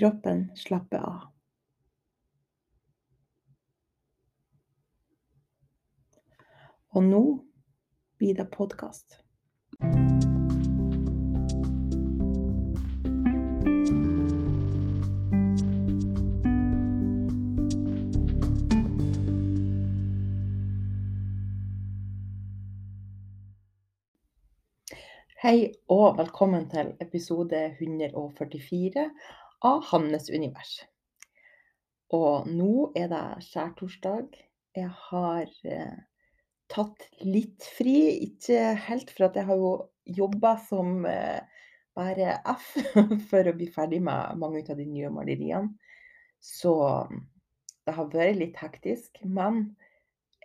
Kroppen slapper av. Og nå blir det podkast. Hei og velkommen til episode 144 av hans univers. Og nå er det skjærtorsdag. Jeg har eh, tatt litt fri. Ikke helt, for at jeg har jo jobba som eh, bare F for å bli ferdig med mange av de nye maleriene. Så det har vært litt hektisk. Men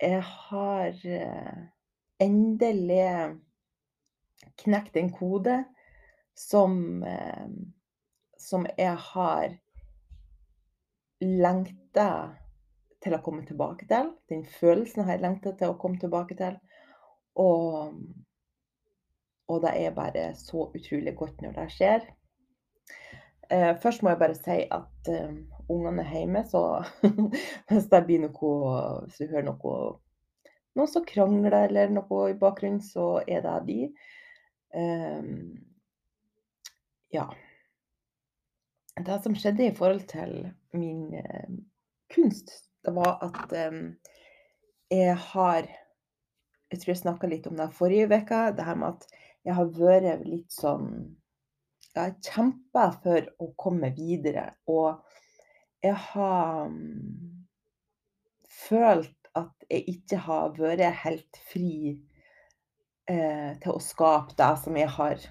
jeg har eh, endelig knekt en kode som, eh, som jeg har lengta til å komme tilbake til. Den følelsen har jeg lengta til å komme tilbake til. Og, og det er bare så utrolig godt når det skjer. Eh, først må jeg bare si at eh, ungene er hjemme, så hvis det blir noe Hvis du hører noe noen som krangler eller noe i bakgrunnen, så er det de. Um, ja. Det som skjedde i forhold til min eh, kunst, det var at eh, jeg har Jeg tror jeg snakka litt om det forrige uke, det her med at jeg har vært litt sånn Jeg har kjempa for å komme videre, og jeg har um, følt at jeg ikke har vært helt fri eh, til å skape det som jeg har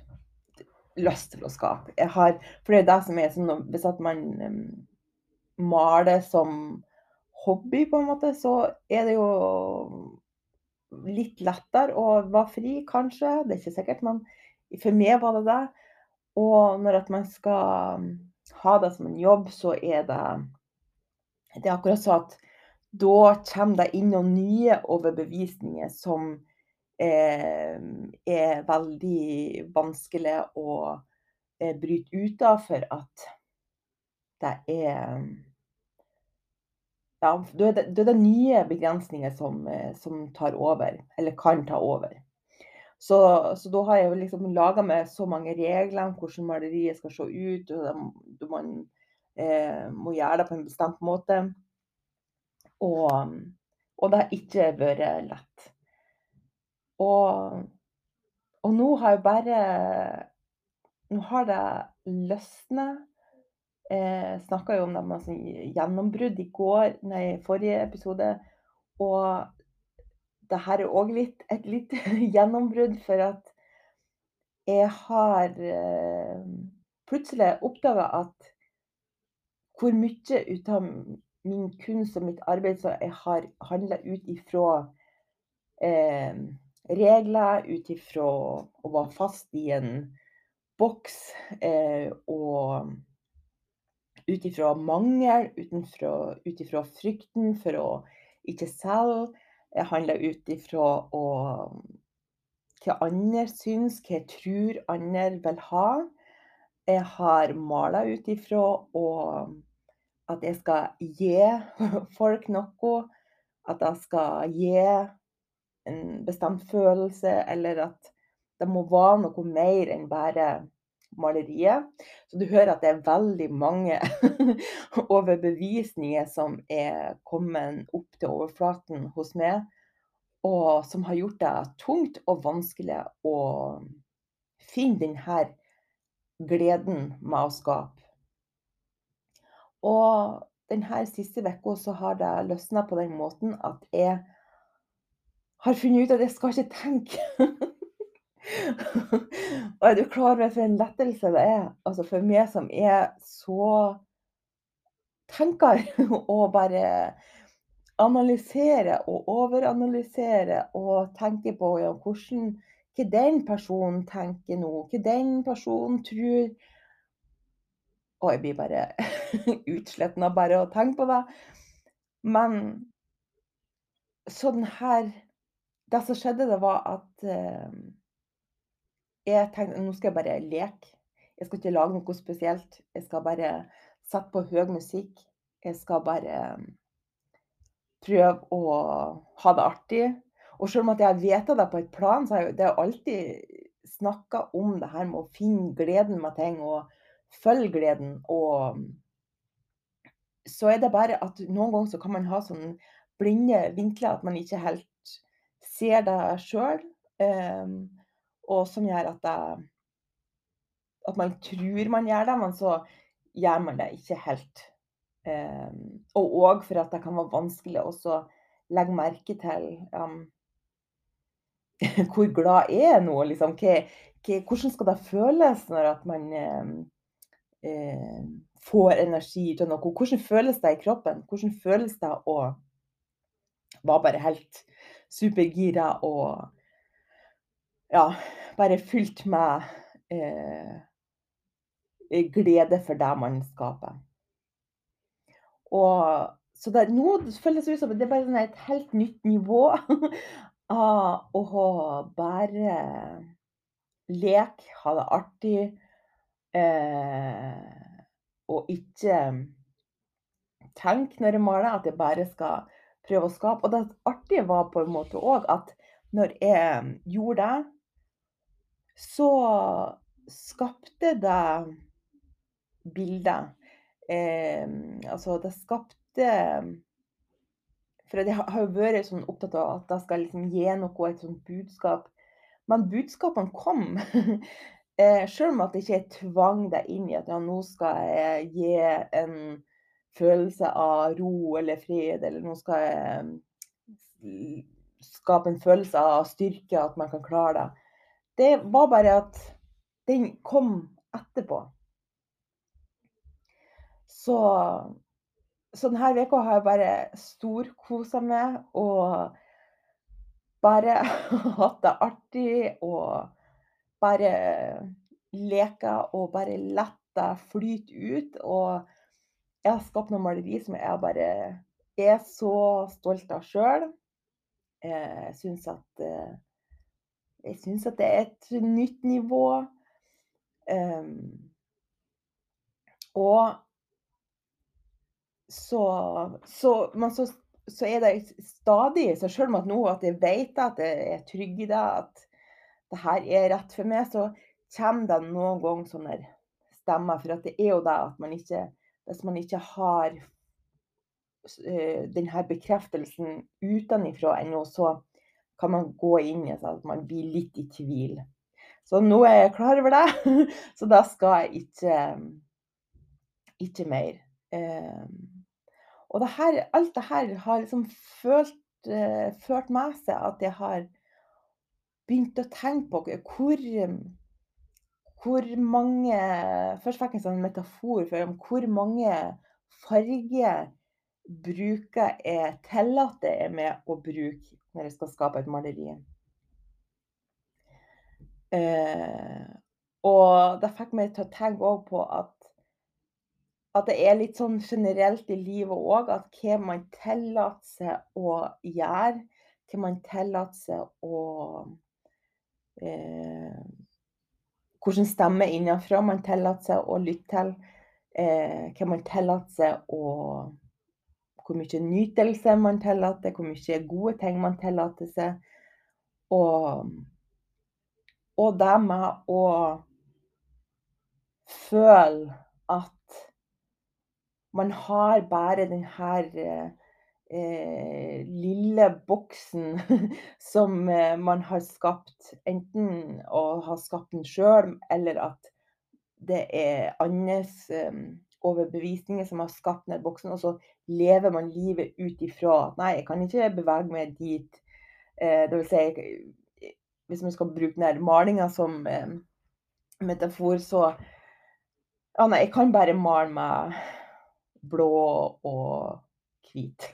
lyst til å skape. Har, for det er det som er sånn Hvis at man um, maler som hobby, på en måte, så er det jo litt lettere å være fri, kanskje. Det er ikke sikkert, men for meg var det det. Og når at man skal ha det som en jobb, så er det Det er akkurat så at da kommer det inn noen nye overbevisninger som eh, er veldig vanskelig å eh, bryte ut av, for at det er Ja, da er det, nye begrensninger som, eh, som, tar over, eller kan ta over. Så, så da har jeg jo liksom laga meg så mange regler om hvordan maleriet skal se ut, og man eh, må gjøre det på en bestemt måte. Og, og det har ikke vært lett. Og, og nå har jeg bare Nå har det løsnet. Jeg snakka jo om det med sånn gjennombrudd i går, nei, forrige episode. Og det her er òg litt, et lite gjennombrudd, for at jeg har eh, plutselig oppdaga at hvor mye ut av min kunst og mitt arbeid som jeg har handla ut ifra eh, regler, ut ifra å være fast i en boks, eh, og ut ifra mangel, ut ifra frykten for å ikke selge. Jeg handler ut ifra hva andre syns, hva jeg tror andre vil ha. Jeg har mala ut ifra at jeg skal gi folk noe. At jeg skal gi en bestemt følelse, eller at det må være noe mer enn bare maleriet. Så du hører at det er veldig mange overbevisninger som er kommet opp til overflaten hos meg, og som har gjort det tungt og vanskelig å finne denne gleden med å skape. Og denne siste uka har det løsna på den måten at jeg har funnet ut at jeg skal ikke tenke. og er du klar over for en lettelse det er? Altså for meg som er så tenker og bare analyserer og overanalyserer og tenker på ja, hvordan, hva den personen tenker nå, hva den personen tror. Og jeg blir bare utsletten av bare å tenke på det. Men så den her det som skjedde, det var at eh, jeg tenkte nå skal jeg bare leke. Jeg skal ikke lage noe spesielt. Jeg skal bare sette på høy musikk. Jeg skal bare prøve å ha det artig. Og selv om at jeg vet det på et plan, så har jeg, det alltid snakka om det her med å finne gleden med ting og følge gleden. Og så er det bare at noen ganger så kan man ha sånne blinde vinkler at man ikke helt ser det sjøl, eh, og som gjør at, jeg, at man tror man gjør det, men så gjør man det ikke helt. Eh, og òg for at det kan være vanskelig å legge merke til um, hvor glad er jeg nå? Liksom, hvordan skal det føles når man eh, får energi til noe? Hvordan føles det i kroppen? Hvordan føles det å være bare helt supergira og ja, bare fylt med eh, glede for det man skaper. Og så det, nå føles det ut som det er bare sånn et helt nytt nivå av å bare leke, ha det artig, eh, og ikke tenke når jeg maler at jeg bare skal prøve å skape. Og det artige var på en måte òg at når jeg gjorde det, så skapte det bilder. Eh, altså, det skapte For jeg har jo vært sånn opptatt av at det skal liksom gi noe, et sånt budskap. Men budskapene kom. eh, selv om at jeg ikke tvang deg inn i at ja, nå skal jeg gi en følelse av ro eller fred, eller nå skal jeg skape en følelse av styrke, at man kan klare det. Det var bare at den kom etterpå. Så, så denne uka har jeg bare storkosa meg og bare hatt det artig og bare leka og bare latt det flyte ut. Og jeg har skapt noen maleri som jeg bare er så stolt av sjøl. Jeg syns at eh, Jeg syns at det er et nytt nivå. Um, og så, så, så, så, er det stadig Så selv om at nå at jeg vet at jeg er trygg i det, at det her er rett for meg, så kommer det noen ganger sånne stemmer. For det er jo det at man ikke hvis man ikke har eh, denne bekreftelsen utenfra ennå, så kan man gå inn i at man blir litt i tvil. Så nå er jeg klar over det, så da skal jeg ikke, ikke mer. Eh, og det her, alt det her har liksom følt, eh, ført med seg at jeg har begynt å tenke på hvor hvor mange Først fikk jeg en sånn metafor for hvor mange farger bruker jeg tillater jeg med å bruke når jeg skal skape et maleri. Eh, og det fikk meg til å tenke òg på at at det er litt sånn generelt i livet òg, at hva man tillater seg å gjøre, hva man tillater seg å eh, Hvilken stemme innenfra man tillater seg å lytte til. Eh, hva man tillater seg å Hvor mye nytelse man tillater, hvor mye gode ting man tillater seg. Og, og det med å føle at man har bare denne eh, eh, lille boksen som eh, man har skapt, enten å ha skapt den sjøl, eller at det er andres eh, overbevisninger som har skapt den boksen, og så lever man livet ut ifra at nei, jeg kan ikke bevege meg dit. Eh, vil si, hvis man skal bruke den malinga som eh, metafor, så ja, nei, jeg kan bare male meg blå og hvit.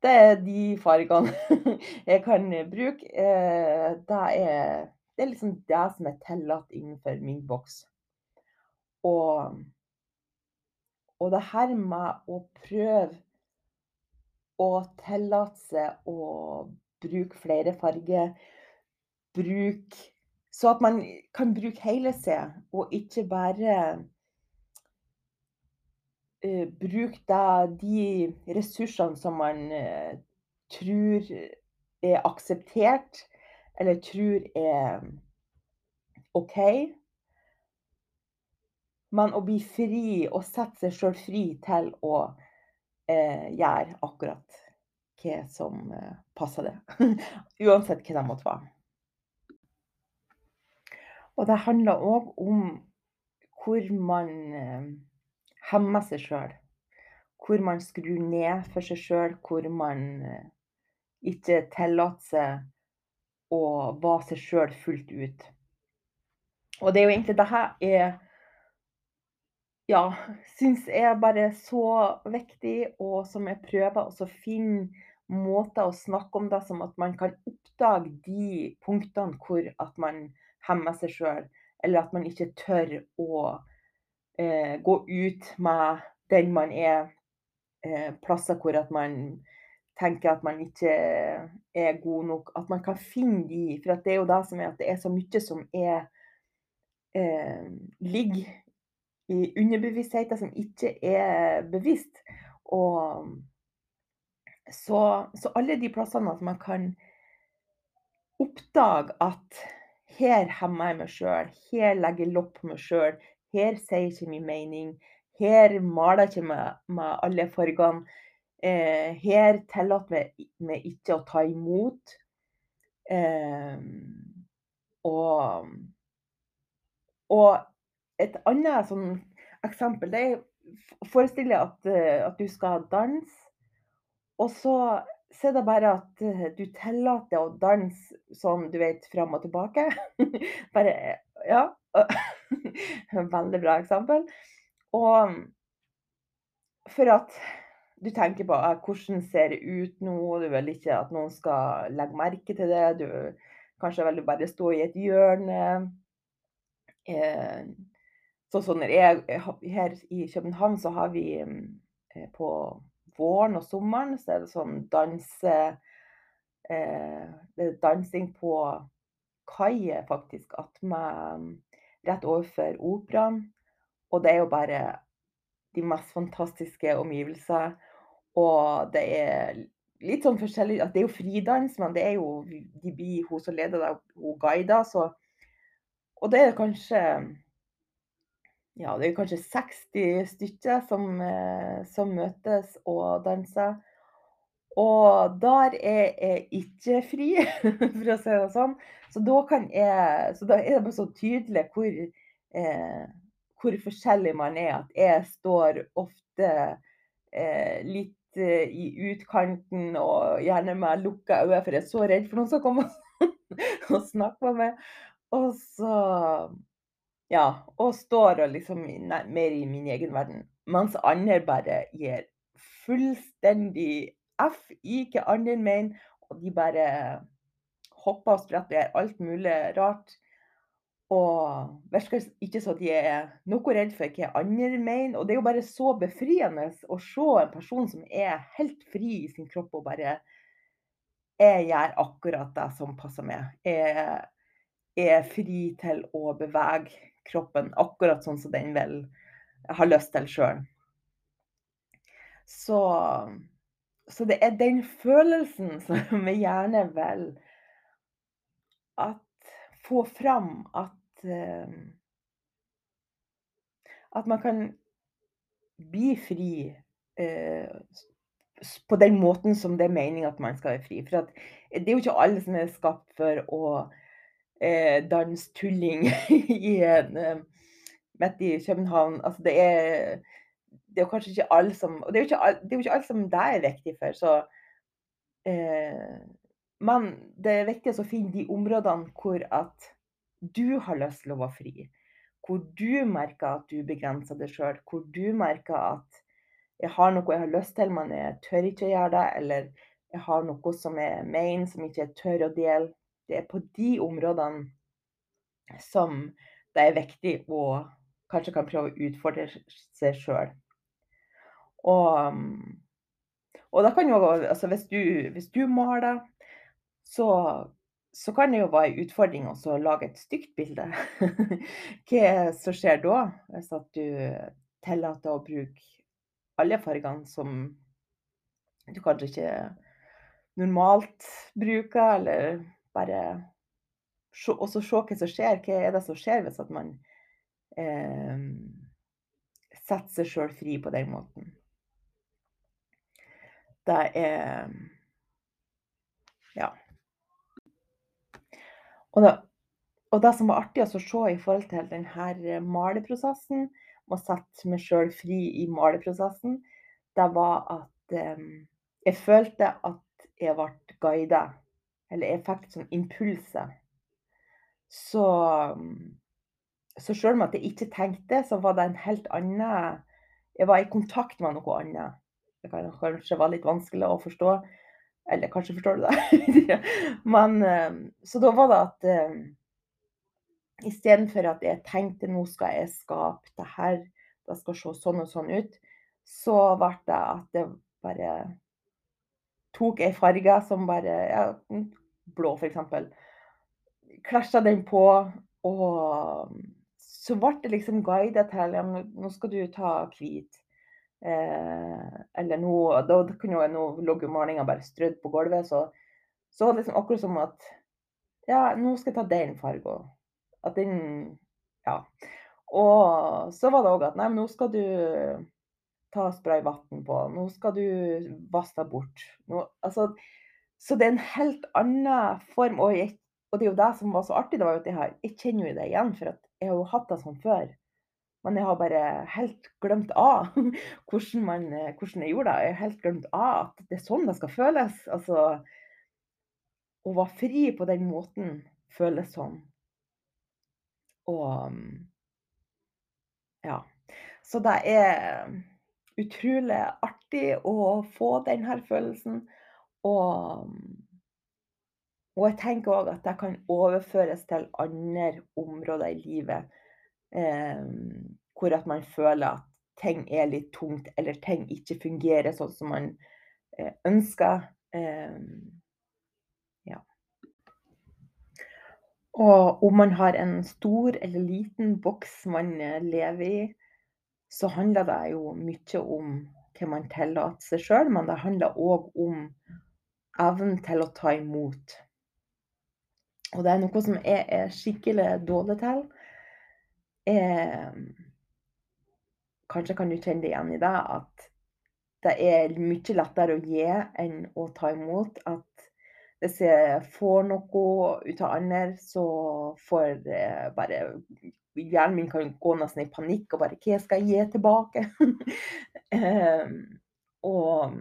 Det er de fargene jeg kan bruke. Eh, det er, det er liksom det som er tillatt innenfor min boks. Og, og det her med å prøve å tillate seg å bruke flere farger, bruk Så at man kan bruke hele seg, og ikke bare eh, bruke da de ressursene som man eh, tror er akseptert, eller tror er OK. Men å bli fri og sette seg sjøl fri til å eh, gjøre akkurat hva som eh, passer det. Uansett hva det måtte være. Og det handler òg om hvor man eh, hemmer seg sjøl. Hvor man skrur ned for seg sjøl, hvor man eh, ikke tillater seg å være seg sjøl fullt ut. Og det er jo egentlig det her er Ja, syns jeg bare så viktig, og som jeg prøver å finne måter å snakke om det som at man kan oppdage de punktene hvor at man hemmer seg sjøl, eller at man ikke tør å eh, gå ut med den man er. Eh, plasser hvor at man tenker at man ikke er god nok. At man kan finne de. For det er jo det som er at det er så mye som er eh, ligger i underbevisstheten som ikke er bevisst. Og så, så alle de plassene at man kan oppdage at her hemmer jeg meg sjøl, her legger jeg lopp på meg sjøl, her sier jeg ikke min mening, her maler jeg ikke med, med alle fargene. Eh, her tillater jeg meg ikke å ta imot. Eh, og, og et annet sånn eksempel det er Forestill deg at, eh, at, du skal danse, og så, så er det bare at eh, du tillater å danse sånn, du vet, fram og tilbake. bare Ja. Veldig bra eksempel. Og for at du tenker på hvordan ser det ut nå, du vil ikke at noen skal legge merke til det. Du kanskje vil du bare stå i et hjørne. Eh, sånn som når jeg Her i København så har vi eh, på våren og sommeren så er det sånn danse eh, Det er dansing på kaier, faktisk. Attmed rett overfor operaen. Og det er jo bare de mest fantastiske omgivelser. Og det er litt sånn forskjellig at Det er jo fridans, men det er jo de blir hun som leder det, hun guider. Så, og det er kanskje ja, det er kanskje 60 stykker som, eh, som møtes og danser. Og der er jeg ikke fri, for å si det sånn. Så da, jeg, så da er det bare så tydelig hvor, eh, hvor, forskjellig man er. At jeg står ofte eh, litt eh, i utkanten og gjerne med lukka øyne, for jeg er så redd for noen som kommer og snakker med meg. Og så Ja. Og står og liksom mer i min egen verden. Mens andre bare gir fullstendig F i hva andre mener, og de bare hopper og spretter og gjør alt mulig rart. Og virker ikke så de er noe redd for hva andre mener. Og det er jo bare så befriende å se en person som er helt fri i sin kropp og bare Jeg gjør akkurat det som passer meg. Jeg er fri til å bevege kroppen akkurat sånn som den vil ha lyst til sjøl. Så, så det er den følelsen som vi gjerne vil at få fram at eh, At man kan bli fri eh, på den måten som det er meninga at man skal være fri. For det er jo ikke alle som er skapt for å eh, danse tulling i en, eh, midt i København. Altså det er det er jo kanskje ikke alle som Og det er jo ikke, ikke alle som deg er viktig for. Så eh, Men det er viktig å finne de områdene hvor at du har lyst til å være fri. Hvor du merker at du begrenser deg sjøl. Hvor du merker at jeg har noe jeg har lyst til, men jeg tør ikke å gjøre det. Eller jeg har noe som jeg mener som ikke jeg tør å dele. Det er på de områdene som det er viktig å kanskje kan prøve å utfordre seg sjøl. Og, og da kan jo altså hvis du, hvis du maler, så så kan det jo være en utfordring å lage et stygt bilde. Hva som skjer da, hvis at du tillater å bruke alle fargene som du kanskje ikke normalt bruker, eller bare Og så se hva som skjer. Hva er det som skjer hvis man eh, setter seg sjøl fri på den måten? Det er Ja. Og, det, og det som var artig å se i forhold til denne eh, maleprosessen, å sette meg sjøl fri i maleprosessen, det var at eh, jeg følte at jeg ble guida. Eller jeg fikk sånn impulser. Så, så sjøl om jeg ikke tenkte, så var det en helt annen Jeg var i kontakt med noe annet. Det kan kanskje være litt vanskelig å forstå. Eller kanskje forstår du det. Men eh, Så da var det at eh, istedenfor at jeg tenkte nå skal jeg skape det her, det skal se sånn og sånn ut, så ble det at det bare tok ei farge som bare ja, Blå, f.eks. Klasja den på, og så ble det liksom guidet til ja, nå skal du ta hvit. Eh, eller nå Da kunne jo nå lå malinga bare strødd på gulvet, så, så var det liksom akkurat som at Ja, nå skal jeg ta den fargen. At den Ja. Og så var det òg at nei, men nå skal du ta spray vann på. Nå skal du vaske bort. Nå, altså, så det er en helt annen form. Og, jeg, og, det er jo det som var så artig, det var jo at jeg, jeg kjenner jo det igjen. For jeg har jo hatt det sånn før. Men jeg har bare helt glemt av hvordan, man, hvordan jeg gjorde det. Jeg har helt glemt av at det er sånn det skal føles. Altså Å være fri på den måten føles sånn. Og ja. Så det er utrolig artig å få denne følelsen. Og, og jeg tenker òg at det kan overføres til andre områder i livet. Eh, hvor at man føler at ting er litt tungt, eller ting ikke fungerer sånn som man eh, ønsker. Eh, ja. Og om man har en stor eller liten boks man lever i, så handler det jo mye om hva man tillater seg sjøl, men det handler òg om evnen til å ta imot. Og det er noe som jeg er skikkelig dårlig til. Eh, kanskje kan du kjenne det igjen i det, at det er mye lettere å gi enn å ta imot. At hvis jeg får noe ut av andre, så får jeg bare Hjernen min kan gå nesten i panikk og bare Hva skal jeg gi tilbake? eh, og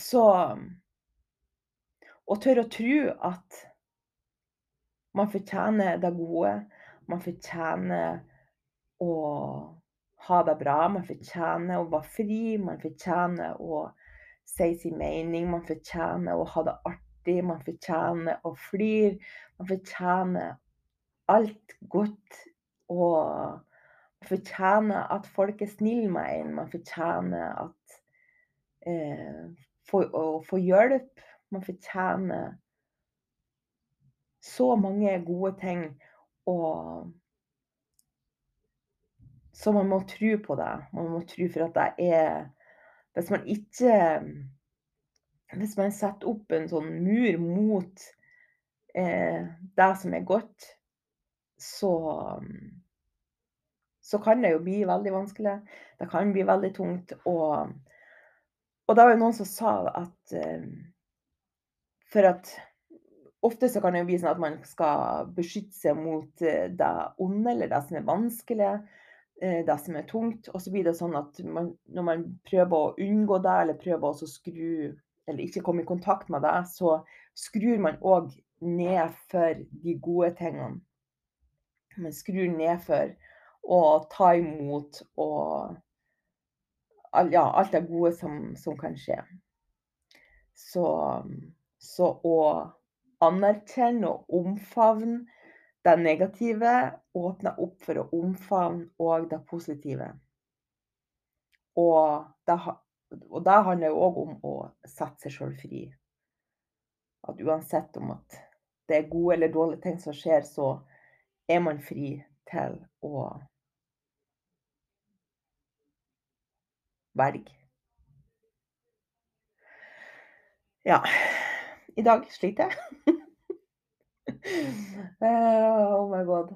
så Å tørre å tro at man fortjener det gode, man fortjener å ha det bra, man fortjener å være fri, man fortjener å si sin mening, man fortjener å ha det artig, man fortjener å flire. Man fortjener alt godt. Og man fortjener at folk er snille med en. Man fortjener at eh, for, å få hjelp. Man fortjener så mange gode ting. Og så man må tro på det. Man må tro for at det er Hvis man ikke Hvis man setter opp en sånn mur mot eh, det som er godt, så så kan det jo bli veldig vanskelig. Det kan bli veldig tungt. Og, og det var jo noen som sa at eh, For at ofte så kan det jo bli sånn at man skal beskytte seg mot eh, det onde eller det som er vanskelig. Eh, det som er tungt. Og så blir det sånn at man, når man prøver å unngå det, eller prøver å skru Eller ikke komme i kontakt med det, så skrur man òg ned for de gode tingene. Man skrur ned for å ta imot og ja, alt det gode som, som kan skje. Så, så å anerkjenne og omfavne det negative Åpne opp for å omfavne òg det positive. Og det, og det handler jo òg om å sette seg sjøl fri. At uansett om at det er gode eller dårlige ting som skjer, så er man fri til å velge. Ja. I dag sliter jeg. Uh, oh my god.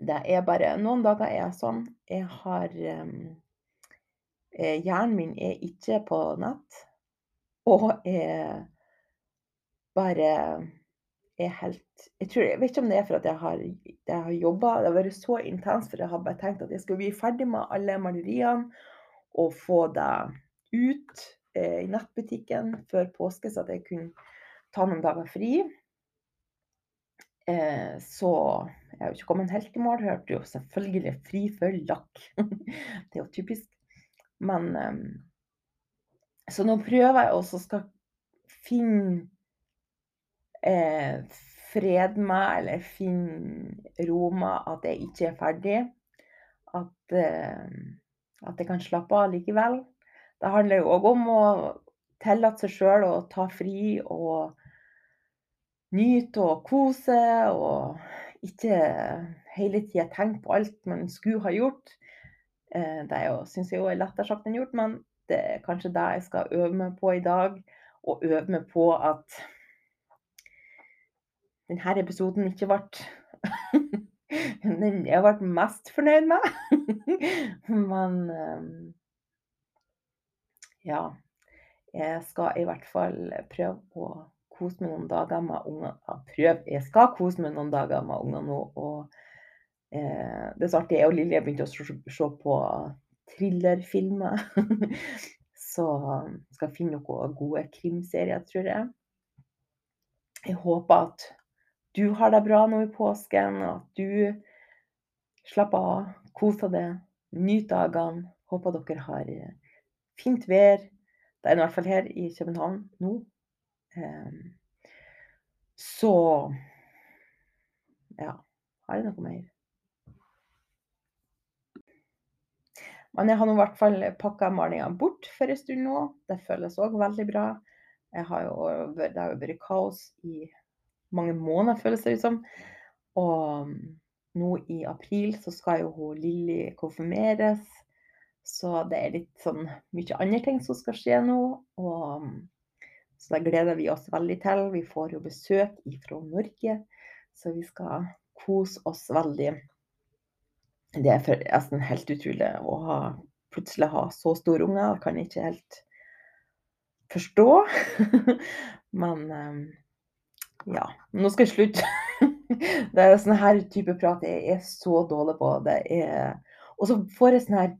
Det er bare Noen dager er jeg sånn. Jeg har um, Hjernen min er ikke på nett. Og er bare er helt Jeg tror, jeg vet ikke om det er for at jeg har, jeg har jobba Det har vært så intenst, for jeg har bare tenkt at jeg skulle bli ferdig med alle maleriene og få det ut eh, i nettbutikken før påske, så at jeg kunne ta noen dager fri. Eh, så jeg har jo ikke kommet helt i mål. Hørte jo selvfølgelig fri for lakk. det er jo typisk. Men eh, Så nå prøver jeg også skal finne eh, fred med, eller finne ro med at jeg ikke er ferdig. At, eh, at jeg kan slappe av likevel. Det handler jo òg om å tillate seg sjøl å ta fri og nyte og kose, og ikke hele tida tenke på alt man skulle ha gjort. Eh, det syns jeg jo er lettere sagt enn gjort, men det er kanskje det jeg skal øve meg på i dag. Og øve meg på at denne episoden ikke ble den jeg ble mest fornøyd med. Men eh, ja. Jeg skal i hvert fall prøve å kose meg noen dager med ungene. Prøv. Jeg skal kose meg noen dager med ungene nå. Og eh, det er så artig. Jeg og Lilje begynte å se, på thrillerfilmer. så skal jeg finne noen gode krimserier, tror jeg. Jeg håper at du har det bra nå i påsken, og at du slapper av, koser deg, nyter dagene. Håper dere har fint vær. Det er i hvert fall her i København nå. Ehm, så ja. Har jeg noe mer? Men jeg har nå i hvert fall pakka malinga bort for en stund nå. Det føles òg veldig bra. Har jo, det har jo vært kaos i mange måneder, føles det ut som. Og nå i april så skal jo Lilly konfirmeres. Så det er litt sånn mye andre ting som skal skje nå. Og så det gleder vi oss veldig til. Vi får jo besøk fra Norge, så vi skal kose oss veldig. Det er nesten helt utrolig å ha, plutselig ha så store unger. Jeg kan ikke helt forstå. Men ehm, ja. Nå skal jeg slutte. Det er sånn her type prat jeg er så dårlig på. Det er Og så får jeg sånn her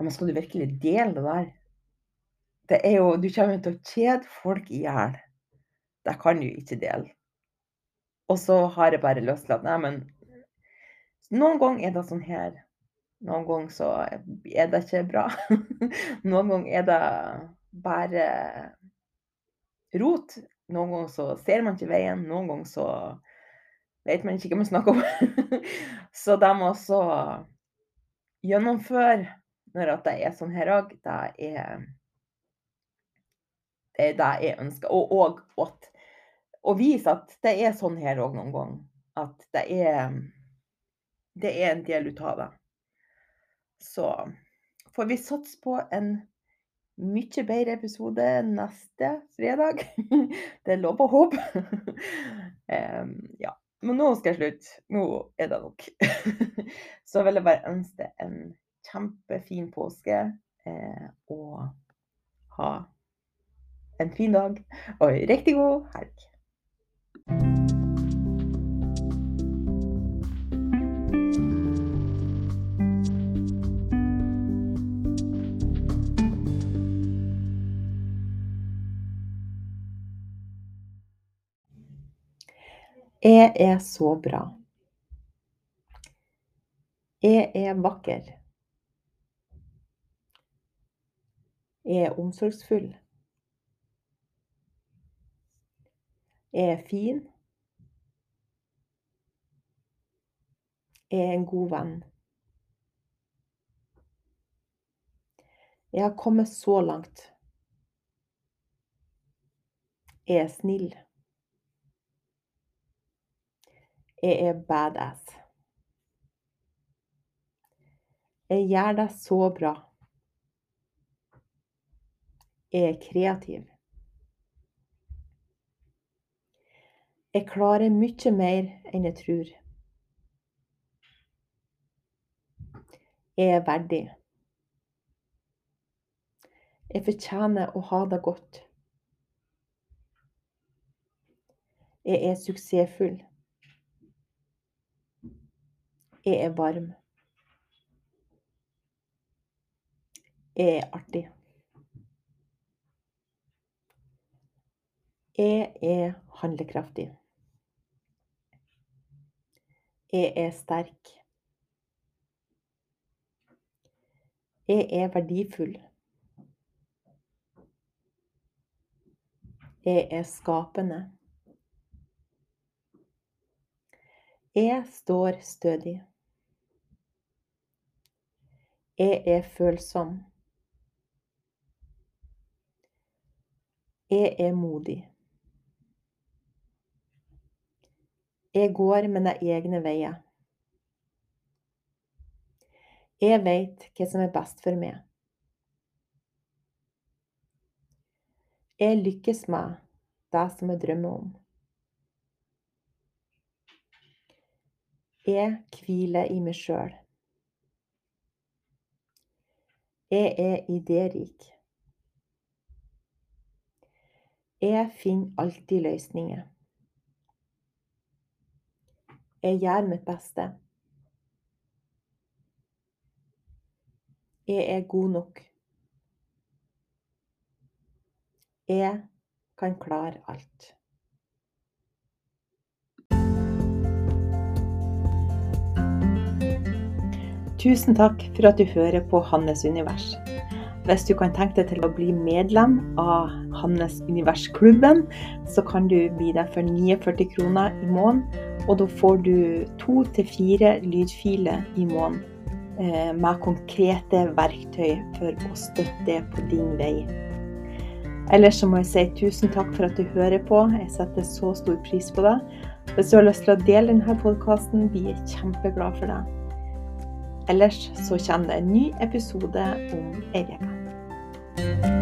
Men skal du virkelig dele det der? Det er jo Du kommer til å kjede folk i hjel. Det kan du ikke dele. Og så har jeg bare at Nei, men Noen ganger er det sånn her. Noen ganger så er det ikke bra. Noen ganger er det bare rot. Noen ganger så ser man ikke veien. Noen ganger så vet man ikke hva man snakker om. Så de må også gjennomføre når at det er sånn her òg. Det er det er det jeg ønsker. Og, og, at å vise at det er sånn her òg noen ganger. At det er Det er en del ut av det. Så får vi satse på en mye bedre episode neste fredag. Det er lov å håpe. Um, ja. Men nå skal jeg slutte. Nå er det nok. Så vil jeg bare ønske en kjempefin påske eh, og ha en fin dag og en riktig god helg. Jeg er så bra. Jeg er vakker. Jeg er omsorgsfull. Jeg er fin. Jeg er en god venn. Jeg har kommet så langt. Jeg er snill. Jeg er badass. Jeg gjør det så bra. Er kreativ. Jeg klarer mye mer enn jeg tror. Jeg er verdig. Jeg fortjener å ha det godt. Jeg er suksessfull. Jeg er varm. Jeg er artig. Jeg er handlekraftig. Jeg er sterk. Jeg er verdifull. Jeg er skapende. Jeg står stødig. Jeg er følsom. Jeg er modig. Jeg går mine egne veier. Jeg vet hva som er best for meg. Jeg lykkes med det som jeg drømmer om. Jeg hviler i meg sjøl. Jeg er idérik. Jeg finner alltid løsninger. Jeg gjør mitt beste. Jeg er god nok. Jeg kan klare alt. Tusen takk for at du hører på Hannes univers. Hvis du kan tenke deg til å bli medlem av Hannes Univers-klubben, så kan du bli det for 49 kroner i måneden. Og da får du to til fire lydfiler i måneden eh, med konkrete verktøy for å støtte på din vei. Ellers så må jeg si tusen takk for at du hører på. Jeg setter så stor pris på det. Hvis du har lyst til å dele denne podkasten, blir jeg kjempeglad for det. Ellers så kommer det en ny episode om ei uke.